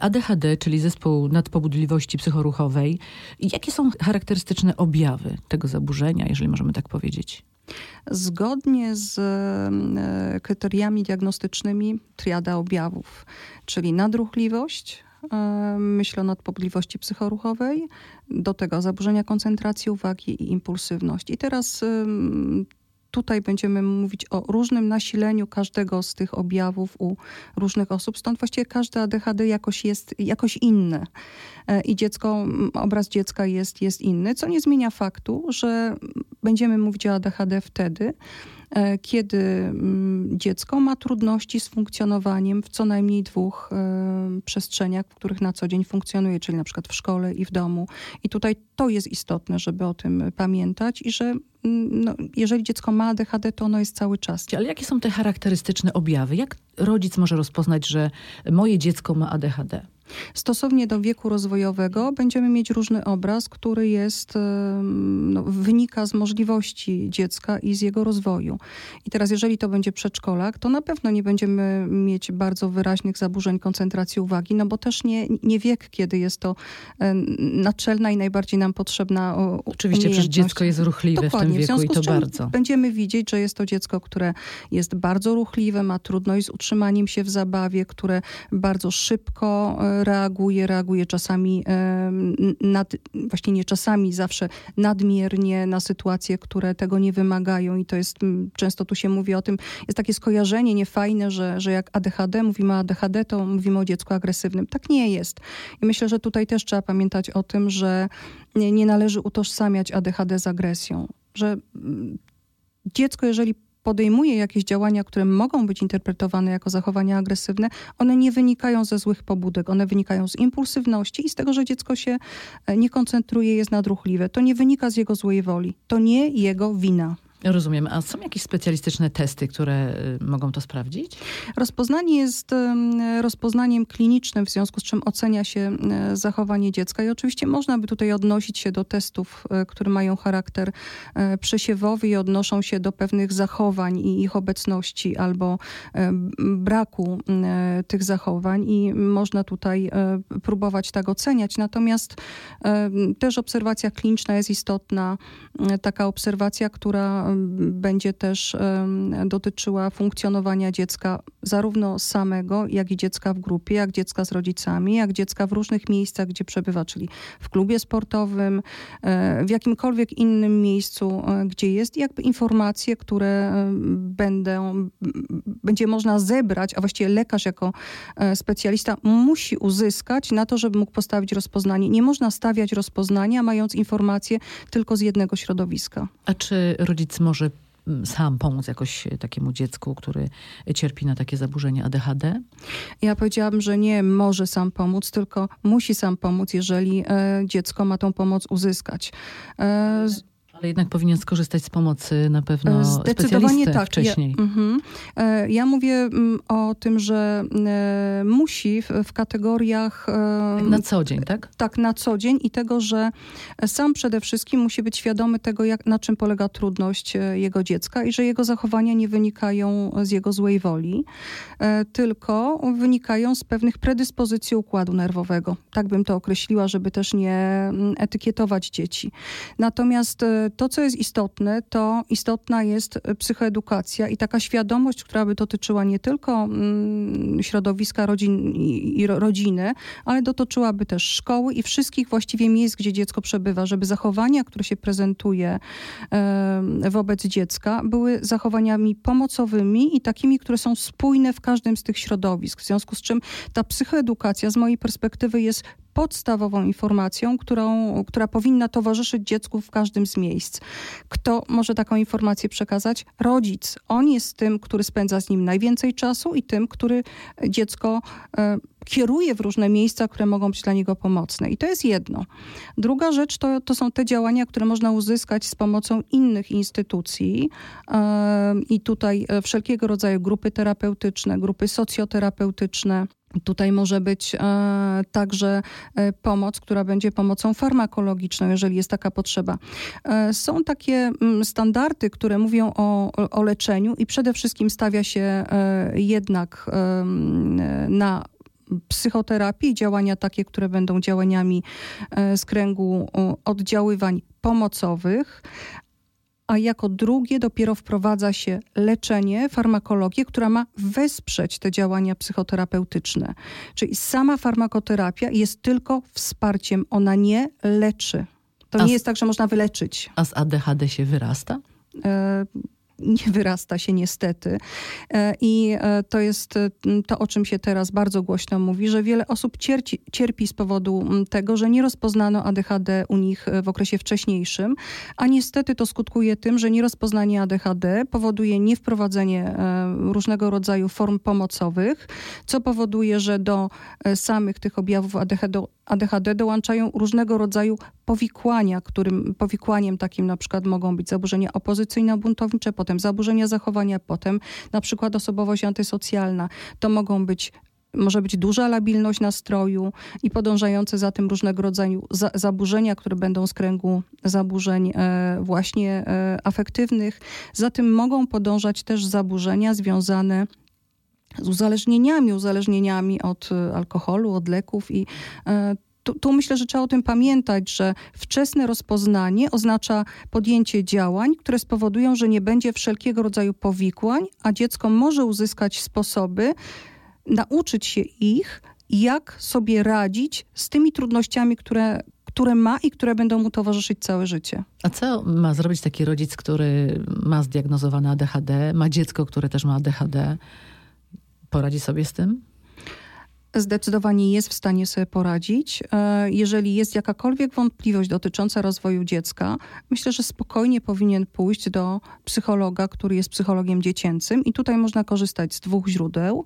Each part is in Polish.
ADHD, czyli zespół nadpobudliwości psychoruchowej. Jakie są charakterystyczne objawy tego zaburzenia, jeżeli możemy tak powiedzieć? Zgodnie z e, kryteriami diagnostycznymi triada objawów, czyli nadruchliwość, e, myślę o nadpobudliwości psychoruchowej, do tego zaburzenia koncentracji uwagi i impulsywność. I teraz tutaj będziemy mówić o różnym nasileniu każdego z tych objawów u różnych osób. Stąd właściwie każde ADHD jakoś jest jakoś inne. E, I dziecko, obraz dziecka jest, jest inny, co nie zmienia faktu, że będziemy mówić o ADHD wtedy, kiedy mm, dziecko ma trudności z funkcjonowaniem w co najmniej dwóch e, przestrzeniach, w których na co dzień funkcjonuje, czyli na przykład w szkole i w domu. I tutaj to jest istotne, żeby o tym pamiętać i że mm, no, jeżeli dziecko ma ADHD, to ono jest cały czas. Ale jakie są te charakterystyczne objawy? Jak rodzic może rozpoznać, że moje dziecko ma ADHD? Stosownie do wieku rozwojowego będziemy mieć różny obraz, który jest, no, wynika z możliwości dziecka i z jego rozwoju. I teraz, jeżeli to będzie przedszkolak, to na pewno nie będziemy mieć bardzo wyraźnych zaburzeń koncentracji uwagi, no bo też nie, nie wiek, kiedy jest to naczelna i najbardziej nam potrzebna Oczywiście, przecież dziecko jest ruchliwe Dokładnie. w tym wieku w i to bardzo. Będziemy widzieć, że jest to dziecko, które jest bardzo ruchliwe, ma trudność z utrzymaniem się w zabawie, które bardzo szybko e, reaguje, reaguje czasami nad, właśnie nie czasami, zawsze nadmiernie na sytuacje, które tego nie wymagają i to jest, często tu się mówi o tym, jest takie skojarzenie niefajne, że, że jak ADHD, mówimy o ADHD, to mówimy o dziecku agresywnym. Tak nie jest. I myślę, że tutaj też trzeba pamiętać o tym, że nie, nie należy utożsamiać ADHD z agresją, że dziecko, jeżeli podejmuje jakieś działania, które mogą być interpretowane jako zachowania agresywne, one nie wynikają ze złych pobudek, one wynikają z impulsywności i z tego, że dziecko się e, nie koncentruje, jest nadruchliwe. To nie wynika z jego złej woli, to nie jego wina. Rozumiem. A są jakieś specjalistyczne testy, które y, mogą to sprawdzić? Rozpoznanie jest rozpoznaniem klinicznym, w związku z czym ocenia się zachowanie dziecka. I oczywiście można by tutaj odnosić się do testów, e, które mają charakter przesiewowy i odnoszą się do pewnych zachowań i ich obecności albo braku tych zachowań i można tutaj próbować tak oceniać. Natomiast też obserwacja kliniczna jest istotna. Taka obserwacja, która będzie też dotyczyła funkcjonowania dziecka zarówno samego, jak i dziecka w grupie, jak dziecka z rodzicami, jak dziecka w różnych miejscach, gdzie przebywa, czyli w klubie sportowym, e, w jakimkolwiek innym miejscu, e, gdzie jest, jakby informacje, które będą, będzie można zebrać, a właściwie lekarz jako e, specjalista musi uzyskać na to, żeby mógł postawić rozpoznanie. Nie można stawiać rozpoznania, mając informacje tylko z jednego środowiska. A czy rodzic może mm, sam pomóc jakoś takiemu dziecku, który cierpi na takie zaburzenie ADHD? Ja powiedziałabym, że nie może sam pomóc, tylko musi sam pomóc, jeżeli e, dziecko ma tą pomoc uzyskać. E, ale jednak powinien skorzystać z pomocy na pewno Zdecydowanie tak. wcześniej. Ja, mm, ja mówię mm, o tym, że e, musi w, w kategoriach... Tak na co dzień, tak? Tak, na co dzień i tego, że sam przede wszystkim musi być świadomy tego, jak, na czym polega trudność e, jego dziecka i że jego zachowania nie wynikają z jego złej woli, tylko wynikają z pewnych predyspozycji układu nerwowego. Tak bym to określiła, żeby też nie mm, etykietować dzieci. Natomiast to, co jest istotne, to istotna jest psychoedukacja i taka świadomość, która by dotyczyła nie tylko mm, środowiska rodzin i rodziny, ale dotyczyłaby też szkoły i wszystkich właściwie miejsc, gdzie dziecko przebywa, żeby zachowania, które się prezentuje wobec dziecka, były zachowaniami pomocowymi i takimi, które są spójne w każdym z tych środowisk. W związku z czym ta psychoedukacja z mojej perspektywy jest podstawową informacją, którą, która powinna towarzyszyć dziecku w każdym z miejsc. Kto może taką informację przekazać? Rodzic. On jest tym, który spędza z nim najwięcej czasu i tym, który dziecko e, kieruje w różne miejsca, które mogą być dla niego pomocne. I to jest jedno. Druga rzecz to, to są te działania, które można uzyskać z pomocą innych instytucji e, i tutaj e, wszelkiego rodzaju grupy terapeutyczne, grupy socjoterapeutyczne. Tutaj może być e, także e, pomoc, która będzie pomocą farmakologiczną, jeżeli jest taka potrzeba. E, są takie mm, standardy, które mówią o, o leczeniu i przede wszystkim stawia się jednak na psychoterapii, działania takie, które będą działaniami z kręgu oddziaływań pomocowych, a jako drugie dopiero wprowadza się leczenie, farmakologię, która ma wesprzeć te działania psychoterapeutyczne. Czyli sama farmakoterapia jest tylko wsparciem, ona nie leczy. To a nie jest tak, że można wyleczyć. A z ADHD się wyrasta? E nie wyrasta się niestety. E, I e, to jest e, to, o czym się teraz bardzo głośno mówi, że wiele osób cierpi, cierpi z powodu tego, że nie rozpoznano ADHD u nich w okresie wcześniejszym, a niestety to skutkuje tym, że nierozpoznanie ADHD powoduje niewprowadzenie różnego rodzaju form pomocowych, co powoduje, że do samych tych objawów ADHD, ADHD dołączają różnego rodzaju powikłania, którym powikłaniem takim na przykład mogą być zaburzenia opozycyjno-buntownicze, potem zaburzenia zachowania, potem na przykład osobowość antysocjalna. To mogą być może być duża labilność nastroju i podążające za tym różnego rodzaju za, zaburzenia, które będą z kręgu zaburzeń e, właśnie e, afektywnych. Za tym mogą podążać też zaburzenia związane z uzależnieniami, uzależnieniami od e, alkoholu, od leków i e, tu, tu, myślę, że trzeba o tym pamiętać, że wczesne rozpoznanie oznacza podjęcie działań, które spowodują, że nie będzie wszelkiego rodzaju powikłań, a dziecko może uzyskać sposoby, nauczyć się ich, jak sobie radzić z tymi trudnościami, które, które ma i które będą mu towarzyszyć całe życie. A co ma zrobić taki rodzic, który ma zdiagnozowane ADHD, ma dziecko, które też ma ADHD? Poradzi sobie z tym? Zdecydowanie jest w stanie sobie poradzić. E, jeżeli jest jakakolwiek wątpliwość dotycząca rozwoju dziecka, myślę, że spokojnie powinien pójść do psychologa, który jest psychologiem dziecięcym i tutaj można korzystać z dwóch źródeł.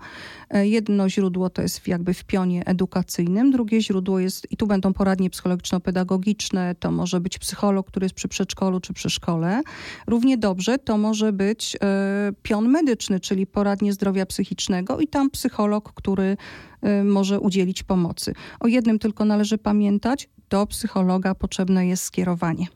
E, jedno źródło to jest jakby w pionie edukacyjnym, drugie źródło jest, i tu będą poradnie psychologiczno-pedagogiczne, to może być psycholog, który jest przy przedszkolu czy przy szkole. Równie dobrze to może być e, pion medyczny, czyli poradnie zdrowia psychicznego i tam psycholog, który może udzielić pomocy. O jednym tylko należy pamiętać, do psychologa potrzebne jest skierowanie.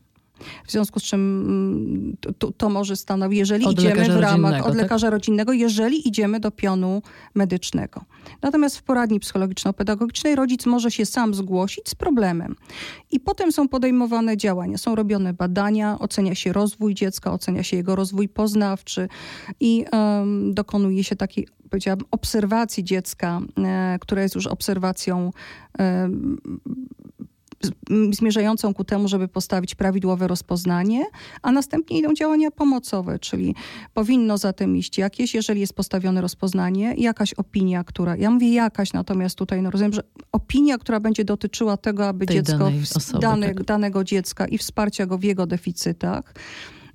W związku z czym mm, to, to może stanowić, jeżeli od idziemy w ramach od tak? lekarza rodzinnego, jeżeli idziemy do pionu medycznego. Natomiast w poradni psychologiczno-pedagogicznej rodzic może się sam zgłosić z problemem. I potem są podejmowane działania, są robione badania, ocenia się rozwój dziecka, ocenia się jego rozwój poznawczy i um, dokonuje się takiej powiedziałabym, obserwacji dziecka, e, która jest już obserwacją e, zmierzającą ku temu, żeby postawić prawidłowe rozpoznanie, a następnie idą działania pomocowe, czyli powinno za tym iść jakieś, jeżeli jest postawione rozpoznanie, jakaś opinia, która, ja mówię jakaś, natomiast tutaj no rozumiem, że opinia, która będzie dotyczyła tego, aby Tej dziecko, osoby, dane, tak. danego dziecka i wsparcia go w jego deficytach,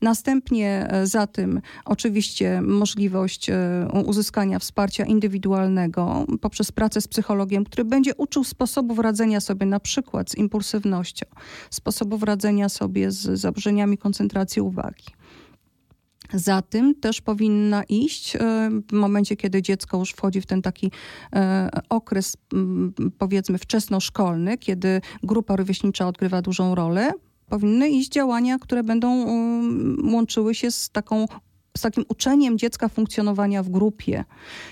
Następnie e, za tym oczywiście możliwość e, uzyskania wsparcia indywidualnego poprzez pracę z psychologiem, który będzie uczył sposobów radzenia sobie na przykład z impulsywnością, sposobów radzenia sobie z zaburzeniami koncentracji uwagi. Za tym też powinna iść e, w momencie, kiedy dziecko już wchodzi w ten taki okres, powiedzmy, wczesnoszkolny, kiedy grupa rówieśnicza odgrywa dużą rolę, powinny iść działania, które będą um, łączyły się z taką z takim uczeniem dziecka funkcjonowania w grupie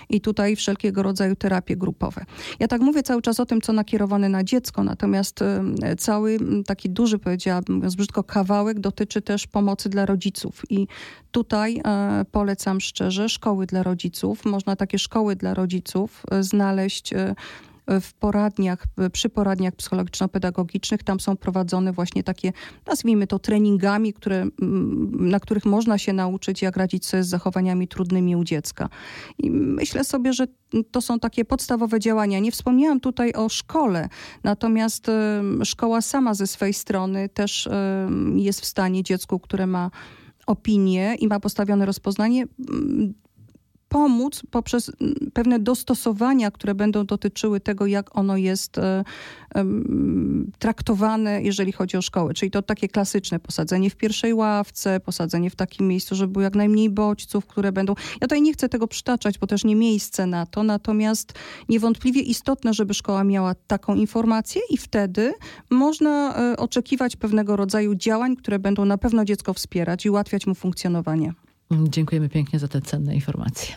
i tutaj wszelkiego rodzaju terapie grupowe. Ja tak mówię cały czas o tym, co nakierowane na dziecko, natomiast um, cały taki duży, powiedziałabym, mówiąc brzydko, kawałek dotyczy też pomocy dla rodziców i tutaj e, polecam szczerze szkoły dla rodziców. Można takie szkoły dla rodziców e, znaleźć e, w poradniach, przy poradniach psychologiczno-pedagogicznych, tam są prowadzone właśnie takie, nazwijmy to treningami, które, na których można się nauczyć, jak radzić sobie z zachowaniami trudnymi u dziecka. I myślę sobie, że to są takie podstawowe działania. Nie wspomniałam tutaj o szkole, natomiast szkoła sama ze swej strony też jest w stanie dziecku, które ma opinię i ma postawione rozpoznanie, pomóc poprzez mm, pewne dostosowania, które będą dotyczyły tego, jak ono jest e, traktowane, jeżeli chodzi o szkołę. Czyli to takie klasyczne posadzenie w pierwszej ławce, posadzenie w takim miejscu, żeby było jak najmniej bodźców, które będą. Ja tutaj nie chcę tego przytaczać, bo też nie miejsce na to, natomiast niewątpliwie istotne, żeby szkoła miała taką informację i wtedy można e, oczekiwać pewnego rodzaju działań, które będą na pewno dziecko wspierać i ułatwiać mu funkcjonowanie. Dziękujemy pięknie za te cenne informacje.